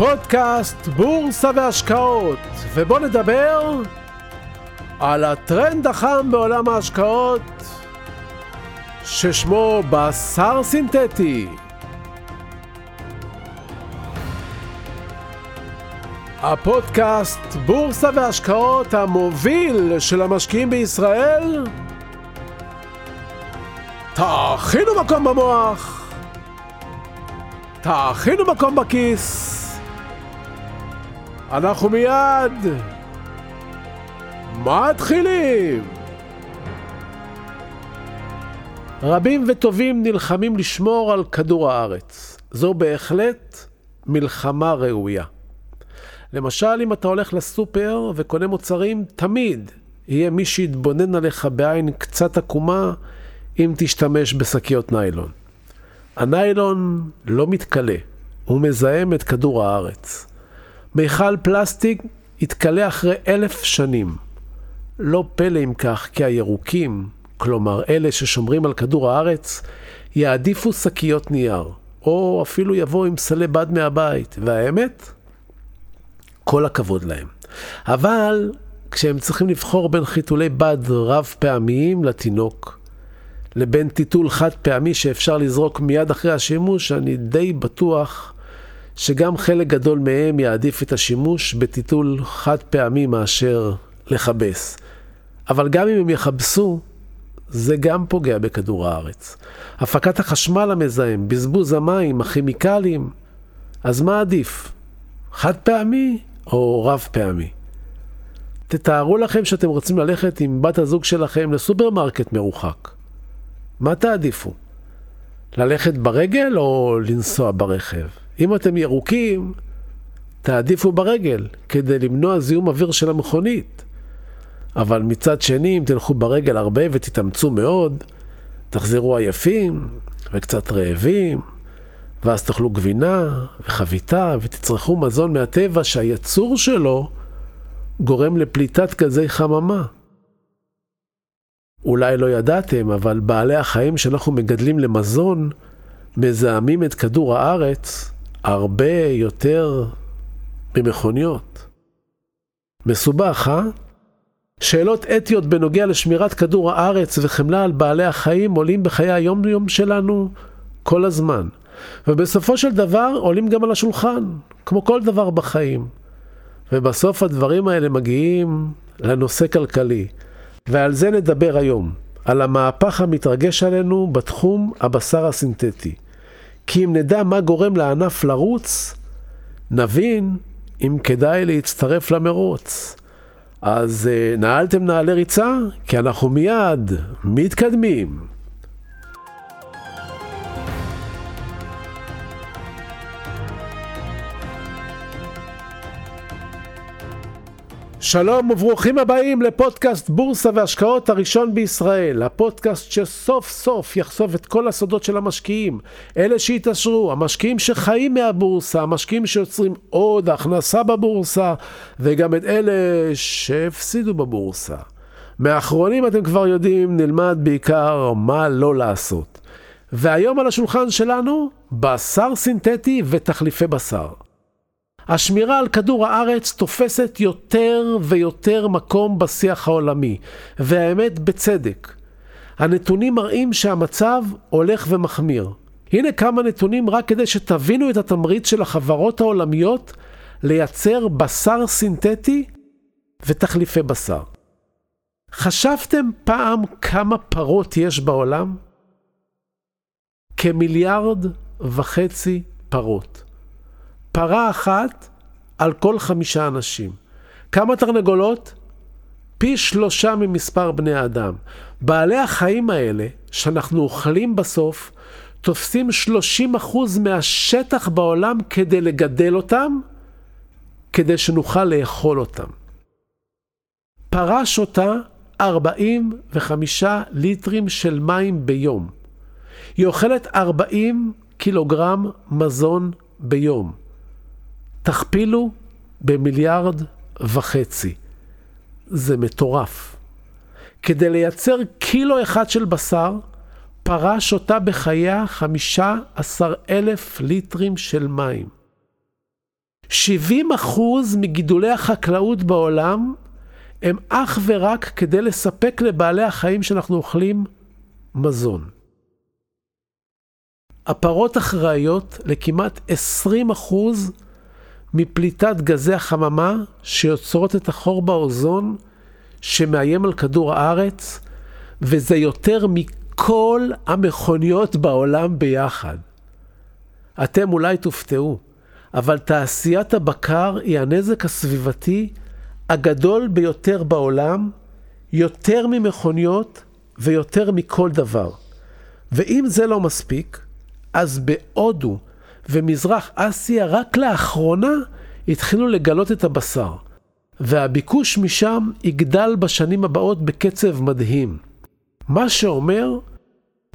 פודקאסט בורסה והשקעות, ובואו נדבר על הטרנד החם בעולם ההשקעות ששמו בשר סינתטי. הפודקאסט בורסה והשקעות המוביל של המשקיעים בישראל תאכינו מקום במוח, תאכינו מקום בכיס. אנחנו מיד מתחילים! רבים וטובים נלחמים לשמור על כדור הארץ. זו בהחלט מלחמה ראויה. למשל, אם אתה הולך לסופר וקונה מוצרים, תמיד יהיה מי שיתבונן עליך בעין קצת עקומה אם תשתמש בשקיות ניילון. הניילון לא מתכלה, הוא מזהם את כדור הארץ. מיכל פלסטיק יתכלה אחרי אלף שנים. לא פלא אם כך, כי הירוקים, כלומר אלה ששומרים על כדור הארץ, יעדיפו שקיות נייר, או אפילו יבואו עם סלי בד מהבית, והאמת? כל הכבוד להם. אבל כשהם צריכים לבחור בין חיתולי בד רב פעמיים לתינוק, לבין טיטול חד פעמי שאפשר לזרוק מיד אחרי השימוש, אני די בטוח שגם חלק גדול מהם יעדיף את השימוש בטיטול חד פעמי מאשר לכבס. אבל גם אם הם יכבסו, זה גם פוגע בכדור הארץ. הפקת החשמל המזהם, בזבוז המים, הכימיקלים, אז מה עדיף? חד פעמי או רב פעמי? תתארו לכם שאתם רוצים ללכת עם בת הזוג שלכם לסופרמרקט מרוחק. מה תעדיפו? ללכת ברגל או לנסוע ברכב? אם אתם ירוקים, תעדיפו ברגל כדי למנוע זיהום אוויר של המכונית. אבל מצד שני, אם תלכו ברגל הרבה ותתאמצו מאוד, תחזרו עייפים וקצת רעבים, ואז תאכלו גבינה וחביתה ותצרכו מזון מהטבע שהייצור שלו גורם לפליטת גזי חממה. אולי לא ידעתם, אבל בעלי החיים שאנחנו מגדלים למזון מזהמים את כדור הארץ הרבה יותר ממכוניות. מסובך, אה? שאלות אתיות בנוגע לשמירת כדור הארץ וחמלה על בעלי החיים עולים בחיי היום-יום שלנו כל הזמן. ובסופו של דבר עולים גם על השולחן, כמו כל דבר בחיים. ובסוף הדברים האלה מגיעים לנושא כלכלי. ועל זה נדבר היום, על המהפך המתרגש עלינו בתחום הבשר הסינתטי. כי אם נדע מה גורם לענף לרוץ, נבין אם כדאי להצטרף למרוץ. אז אה, נעלתם נעלי ריצה? כי אנחנו מיד מתקדמים. שלום וברוכים הבאים לפודקאסט בורסה והשקעות הראשון בישראל, הפודקאסט שסוף סוף יחשוף את כל הסודות של המשקיעים, אלה שהתעשרו, המשקיעים שחיים מהבורסה, המשקיעים שיוצרים עוד הכנסה בבורסה, וגם את אלה שהפסידו בבורסה. מאחרונים אתם כבר יודעים, נלמד בעיקר מה לא לעשות. והיום על השולחן שלנו, בשר סינתטי ותחליפי בשר. השמירה על כדור הארץ תופסת יותר ויותר מקום בשיח העולמי, והאמת בצדק. הנתונים מראים שהמצב הולך ומחמיר. הנה כמה נתונים רק כדי שתבינו את התמריץ של החברות העולמיות לייצר בשר סינתטי ותחליפי בשר. חשבתם פעם כמה פרות יש בעולם? כמיליארד וחצי פרות. פרה אחת על כל חמישה אנשים. כמה תרנגולות? פי שלושה ממספר בני האדם. בעלי החיים האלה, שאנחנו אוכלים בסוף, תופסים 30% מהשטח בעולם כדי לגדל אותם, כדי שנוכל לאכול אותם. פרה שותה 45 ליטרים של מים ביום. היא אוכלת 40 קילוגרם מזון ביום. תכפילו במיליארד וחצי. זה מטורף. כדי לייצר קילו אחד של בשר, פרה שותה בחייה 15 אלף ליטרים של מים. 70 אחוז מגידולי החקלאות בעולם הם אך ורק כדי לספק לבעלי החיים שאנחנו אוכלים מזון. הפרות אחראיות לכמעט 20 אחוז מפליטת גזי החממה שיוצרות את החור באוזון שמאיים על כדור הארץ, וזה יותר מכל המכוניות בעולם ביחד. אתם אולי תופתעו, אבל תעשיית הבקר היא הנזק הסביבתי הגדול ביותר בעולם, יותר ממכוניות ויותר מכל דבר. ואם זה לא מספיק, אז בהודו ומזרח אסיה רק לאחרונה התחילו לגלות את הבשר, והביקוש משם יגדל בשנים הבאות בקצב מדהים. מה שאומר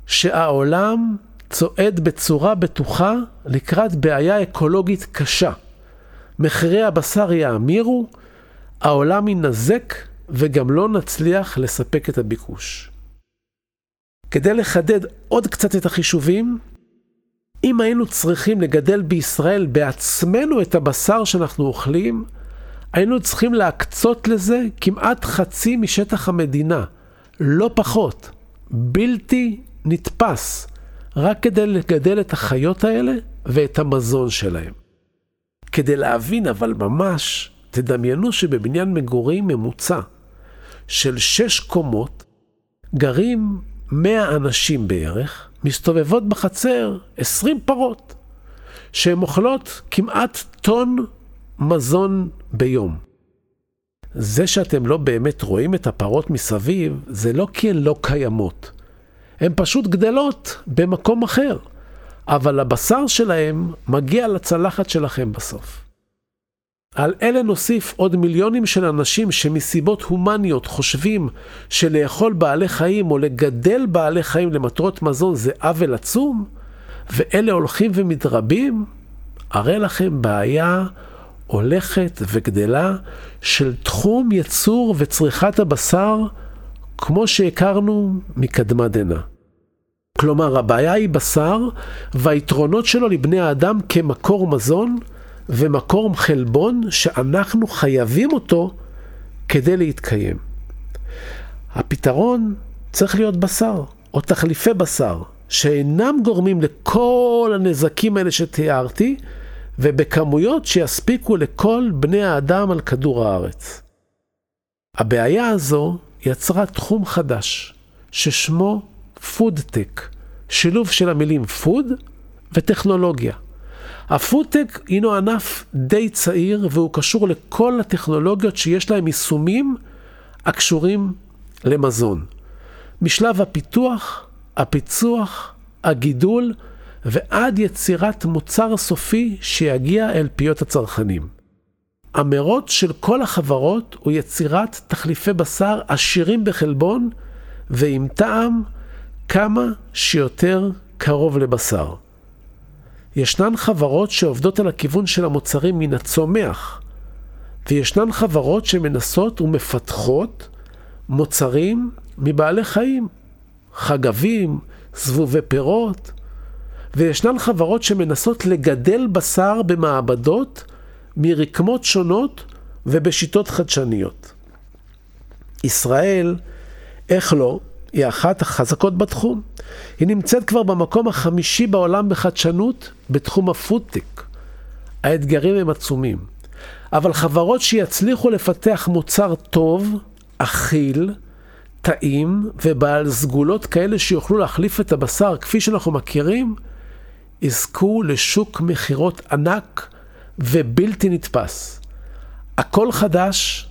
שהעולם צועד בצורה בטוחה לקראת בעיה אקולוגית קשה. מחירי הבשר יאמירו, העולם ינזק וגם לא נצליח לספק את הביקוש. כדי לחדד עוד קצת את החישובים, אם היינו צריכים לגדל בישראל בעצמנו את הבשר שאנחנו אוכלים, היינו צריכים להקצות לזה כמעט חצי משטח המדינה, לא פחות, בלתי נתפס, רק כדי לגדל את החיות האלה ואת המזון שלהם. כדי להבין, אבל ממש, תדמיינו שבבניין מגורים ממוצע של שש קומות גרים מאה אנשים בערך, מסתובבות בחצר עשרים פרות, שהן אוכלות כמעט טון מזון ביום. זה שאתם לא באמת רואים את הפרות מסביב, זה לא כי הן לא קיימות. הן פשוט גדלות במקום אחר, אבל הבשר שלהם מגיע לצלחת שלכם בסוף. על אלה נוסיף עוד מיליונים של אנשים שמסיבות הומניות חושבים שלאכול בעלי חיים או לגדל בעלי חיים למטרות מזון זה עוול עצום, ואלה הולכים ומתרבים, הרי לכם בעיה הולכת וגדלה של תחום ייצור וצריכת הבשר כמו שהכרנו מקדמת דנא. כלומר, הבעיה היא בשר והיתרונות שלו לבני האדם כמקור מזון, ומקור חלבון שאנחנו חייבים אותו כדי להתקיים. הפתרון צריך להיות בשר, או תחליפי בשר, שאינם גורמים לכל הנזקים האלה שתיארתי, ובכמויות שיספיקו לכל בני האדם על כדור הארץ. הבעיה הזו יצרה תחום חדש, ששמו פודטק, שילוב של המילים food וטכנולוגיה. הפודטק הינו ענף די צעיר והוא קשור לכל הטכנולוגיות שיש להם יישומים הקשורים למזון. משלב הפיתוח, הפיצוח, הגידול ועד יצירת מוצר סופי שיגיע אל פיות הצרכנים. המרוץ של כל החברות הוא יצירת תחליפי בשר עשירים בחלבון ועם טעם כמה שיותר קרוב לבשר. ישנן חברות שעובדות על הכיוון של המוצרים מן הצומח, וישנן חברות שמנסות ומפתחות מוצרים מבעלי חיים, חגבים, זבובי פירות, וישנן חברות שמנסות לגדל בשר במעבדות מרקמות שונות ובשיטות חדשניות. ישראל, איך לא, היא אחת החזקות בתחום. היא נמצאת כבר במקום החמישי בעולם בחדשנות בתחום הפודטק. האתגרים הם עצומים. אבל חברות שיצליחו לפתח מוצר טוב, אכיל, טעים ובעל סגולות כאלה שיוכלו להחליף את הבשר כפי שאנחנו מכירים, יזכו לשוק מכירות ענק ובלתי נתפס. הכל חדש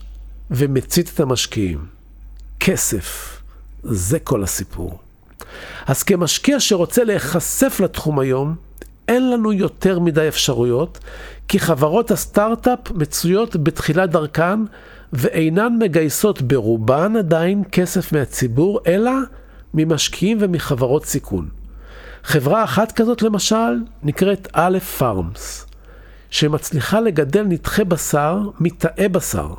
ומצית את המשקיעים. כסף. זה כל הסיפור. אז כמשקיע שרוצה להיחשף לתחום היום, אין לנו יותר מדי אפשרויות, כי חברות הסטארט-אפ מצויות בתחילת דרכן ואינן מגייסות ברובן עדיין כסף מהציבור, אלא ממשקיעים ומחברות סיכון. חברה אחת כזאת למשל נקראת אלף פארמס, שמצליחה לגדל נתחי בשר מתאי בשר,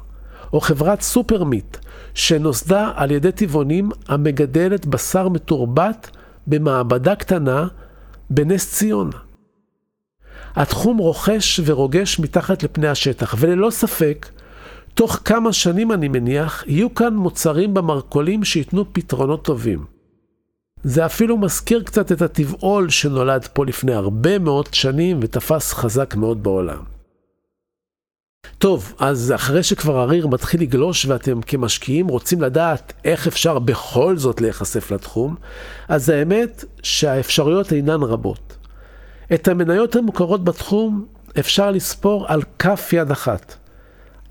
או חברת סופרמיט, שנוסדה על ידי טבעונים המגדלת בשר מתורבת במעבדה קטנה בנס ציונה. התחום רוכש ורוגש מתחת לפני השטח, וללא ספק, תוך כמה שנים אני מניח, יהיו כאן מוצרים במרכולים שייתנו פתרונות טובים. זה אפילו מזכיר קצת את הטבעול שנולד פה לפני הרבה מאוד שנים ותפס חזק מאוד בעולם. טוב, אז אחרי שכבר הריר מתחיל לגלוש ואתם כמשקיעים רוצים לדעת איך אפשר בכל זאת להיחשף לתחום, אז האמת שהאפשרויות אינן רבות. את המניות המוכרות בתחום אפשר לספור על כף יד אחת.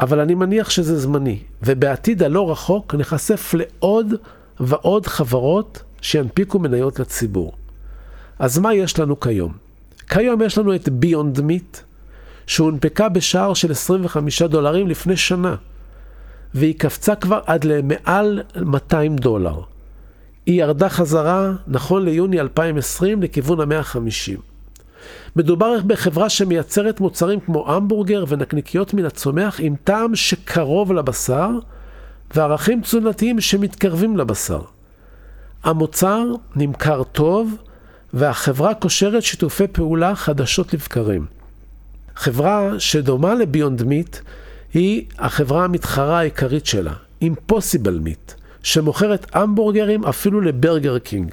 אבל אני מניח שזה זמני, ובעתיד הלא רחוק נחשף לעוד ועוד חברות שינפיקו מניות לציבור. אז מה יש לנו כיום? כיום יש לנו את ביונד מיט, שהונפקה בשער של 25 דולרים לפני שנה, והיא קפצה כבר עד למעל 200 דולר. היא ירדה חזרה, נכון ליוני 2020, לכיוון ה-150. מדובר בחברה שמייצרת מוצרים כמו המבורגר ונקניקיות מן הצומח עם טעם שקרוב לבשר וערכים תזונתיים שמתקרבים לבשר. המוצר נמכר טוב והחברה קושרת שיתופי פעולה חדשות לבקרים. חברה שדומה לביונד מיט היא החברה המתחרה העיקרית שלה, Impossible Meat, שמוכרת המבורגרים אפילו לברגר קינג.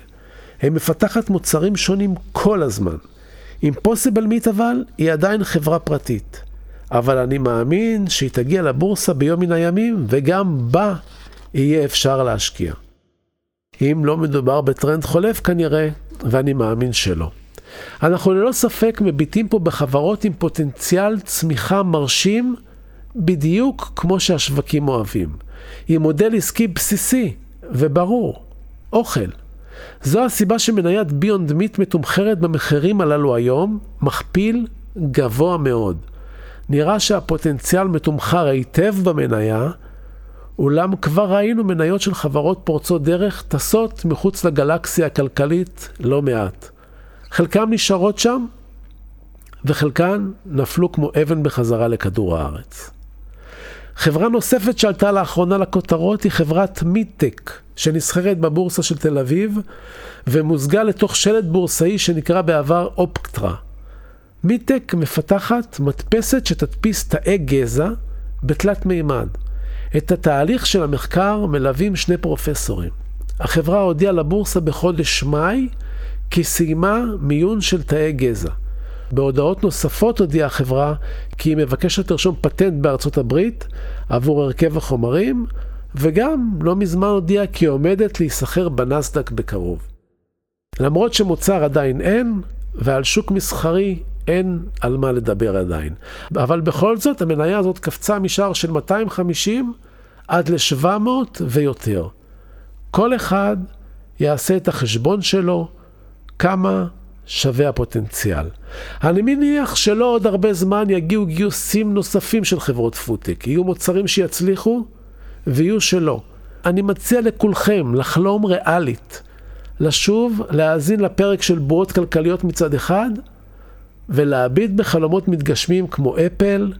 היא מפתחת מוצרים שונים כל הזמן. Impossible Meat אבל היא עדיין חברה פרטית. אבל אני מאמין שהיא תגיע לבורסה ביום מן הימים, וגם בה יהיה אפשר להשקיע. אם לא מדובר בטרנד חולף כנראה, ואני מאמין שלא. אנחנו ללא ספק מביטים פה בחברות עם פוטנציאל צמיחה מרשים, בדיוק כמו שהשווקים אוהבים. עם מודל עסקי בסיסי וברור, אוכל. זו הסיבה שמניית ביונד מיט מתומחרת במחירים הללו היום, מכפיל גבוה מאוד. נראה שהפוטנציאל מתומחר היטב במניה, אולם כבר ראינו מניות של חברות פורצות דרך טסות מחוץ לגלקסיה הכלכלית לא מעט. חלקם נשארות שם, וחלקן נפלו כמו אבן בחזרה לכדור הארץ. חברה נוספת שעלתה לאחרונה לכותרות היא חברת מידטק, שנסחרת בבורסה של תל אביב, ומוזגה לתוך שלט בורסאי שנקרא בעבר אופקטרה. מידטק מפתחת מדפסת שתדפיס תאי גזע בתלת מימד. את התהליך של המחקר מלווים שני פרופסורים. החברה הודיעה לבורסה בחודש מאי כי סיימה מיון של תאי גזע. בהודעות נוספות הודיעה החברה כי היא מבקשת לרשום פטנט בארצות הברית עבור הרכב החומרים, וגם לא מזמן הודיעה כי היא עומדת להיסחר בנסדק בקרוב. למרות שמוצר עדיין אין, ועל שוק מסחרי אין על מה לדבר עדיין. אבל בכל זאת, המניה הזאת קפצה משער של 250 עד ל-700 ויותר. כל אחד יעשה את החשבון שלו, כמה שווה הפוטנציאל. אני מניח שלא עוד הרבה זמן יגיעו גיוסים נוספים של חברות פודטק. יהיו מוצרים שיצליחו ויהיו שלא. אני מציע לכולכם לחלום ריאלית, לשוב, להאזין לפרק של בועות כלכליות מצד אחד, ולהביט בחלומות מתגשמים כמו אפל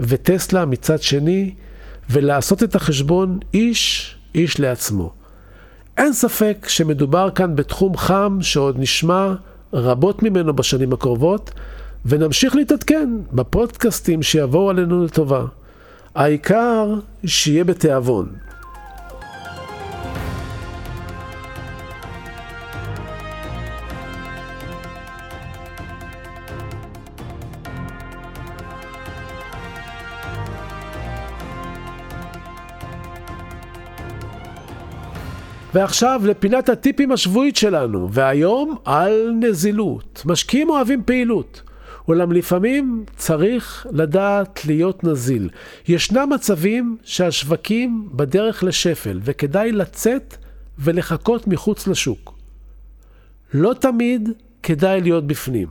וטסלה מצד שני, ולעשות את החשבון איש איש לעצמו. אין ספק שמדובר כאן בתחום חם שעוד נשמע רבות ממנו בשנים הקרובות, ונמשיך להתעדכן בפודקאסטים שיבואו עלינו לטובה. העיקר שיהיה בתיאבון. ועכשיו לפינת הטיפים השבועית שלנו, והיום על נזילות. משקיעים אוהבים פעילות, אולם לפעמים צריך לדעת להיות נזיל. ישנם מצבים שהשווקים בדרך לשפל, וכדאי לצאת ולחכות מחוץ לשוק. לא תמיד כדאי להיות בפנים.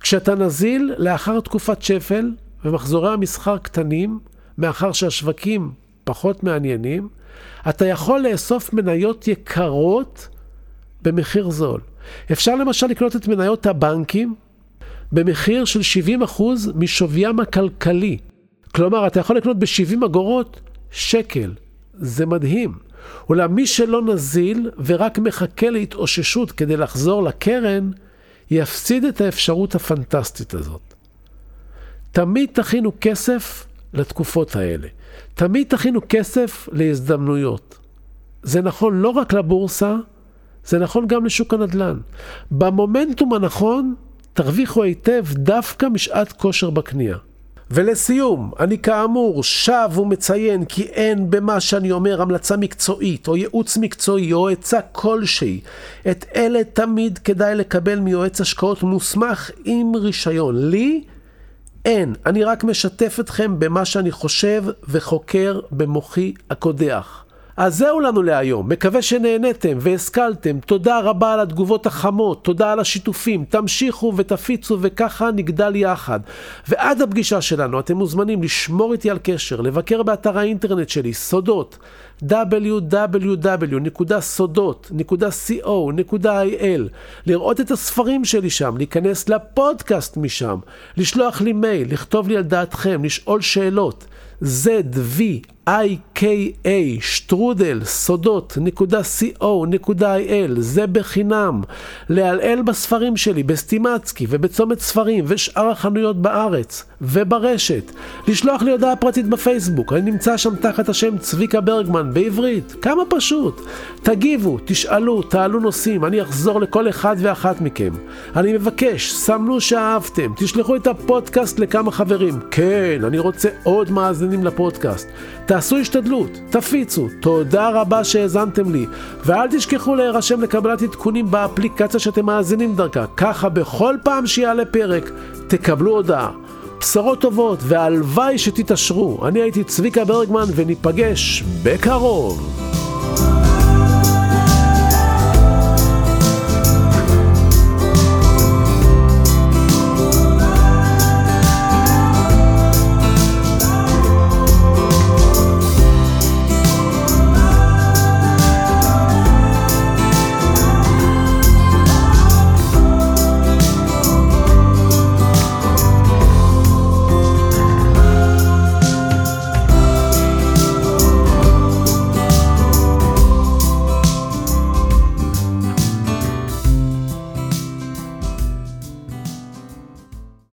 כשאתה נזיל לאחר תקופת שפל ומחזורי המסחר קטנים, מאחר שהשווקים פחות מעניינים, אתה יכול לאסוף מניות יקרות במחיר זול. אפשר למשל לקנות את מניות הבנקים במחיר של 70% משוויים הכלכלי. כלומר, אתה יכול לקנות ב-70 אגורות שקל. זה מדהים. אולם מי שלא נזיל ורק מחכה להתאוששות כדי לחזור לקרן, יפסיד את האפשרות הפנטסטית הזאת. תמיד תכינו כסף לתקופות האלה. תמיד תכינו כסף להזדמנויות. זה נכון לא רק לבורסה, זה נכון גם לשוק הנדל"ן. במומנטום הנכון, תרוויחו היטב דווקא משעת כושר בקנייה. ולסיום, אני כאמור שב ומציין כי אין במה שאני אומר המלצה מקצועית או ייעוץ מקצועי או עצה כלשהי. את אלה תמיד כדאי לקבל מיועץ השקעות מוסמך עם רישיון. לי אין, אני רק משתף אתכם במה שאני חושב וחוקר במוחי הקודח. אז זהו לנו להיום, מקווה שנהניתם והשכלתם, תודה רבה על התגובות החמות, תודה על השיתופים, תמשיכו ותפיצו וככה נגדל יחד. ועד הפגישה שלנו אתם מוזמנים לשמור איתי על קשר, לבקר באתר האינטרנט שלי, סודות, www.sodot.co.il, לראות את הספרים שלי שם, להיכנס לפודקאסט משם, לשלוח לי מייל, לכתוב לי על דעתכם, לשאול שאלות. ZVIKA שטרודל סודות נקודה co.il זה בחינם. לעלעל בספרים שלי בסטימצקי ובצומת ספרים ושאר החנויות בארץ וברשת. לשלוח לי הודעה פרטית בפייסבוק אני נמצא שם תחת השם צביקה ברגמן בעברית. כמה פשוט. תגיבו, תשאלו, תעלו נושאים אני אחזור לכל אחד ואחת מכם. אני מבקש, סמנו שאהבתם תשלחו את הפודקאסט לכמה חברים. כן, אני רוצה עוד מאזינים לפודקאסט תעשו השתדלות, תפיצו, תודה רבה שהאזנתם לי, ואל תשכחו להירשם לקבלת עדכונים באפליקציה שאתם מאזינים דרכה, ככה בכל פעם שיעלה פרק, תקבלו הודעה. בשורות טובות, והלוואי שתתעשרו. אני הייתי צביקה ברגמן, וניפגש בקרוב.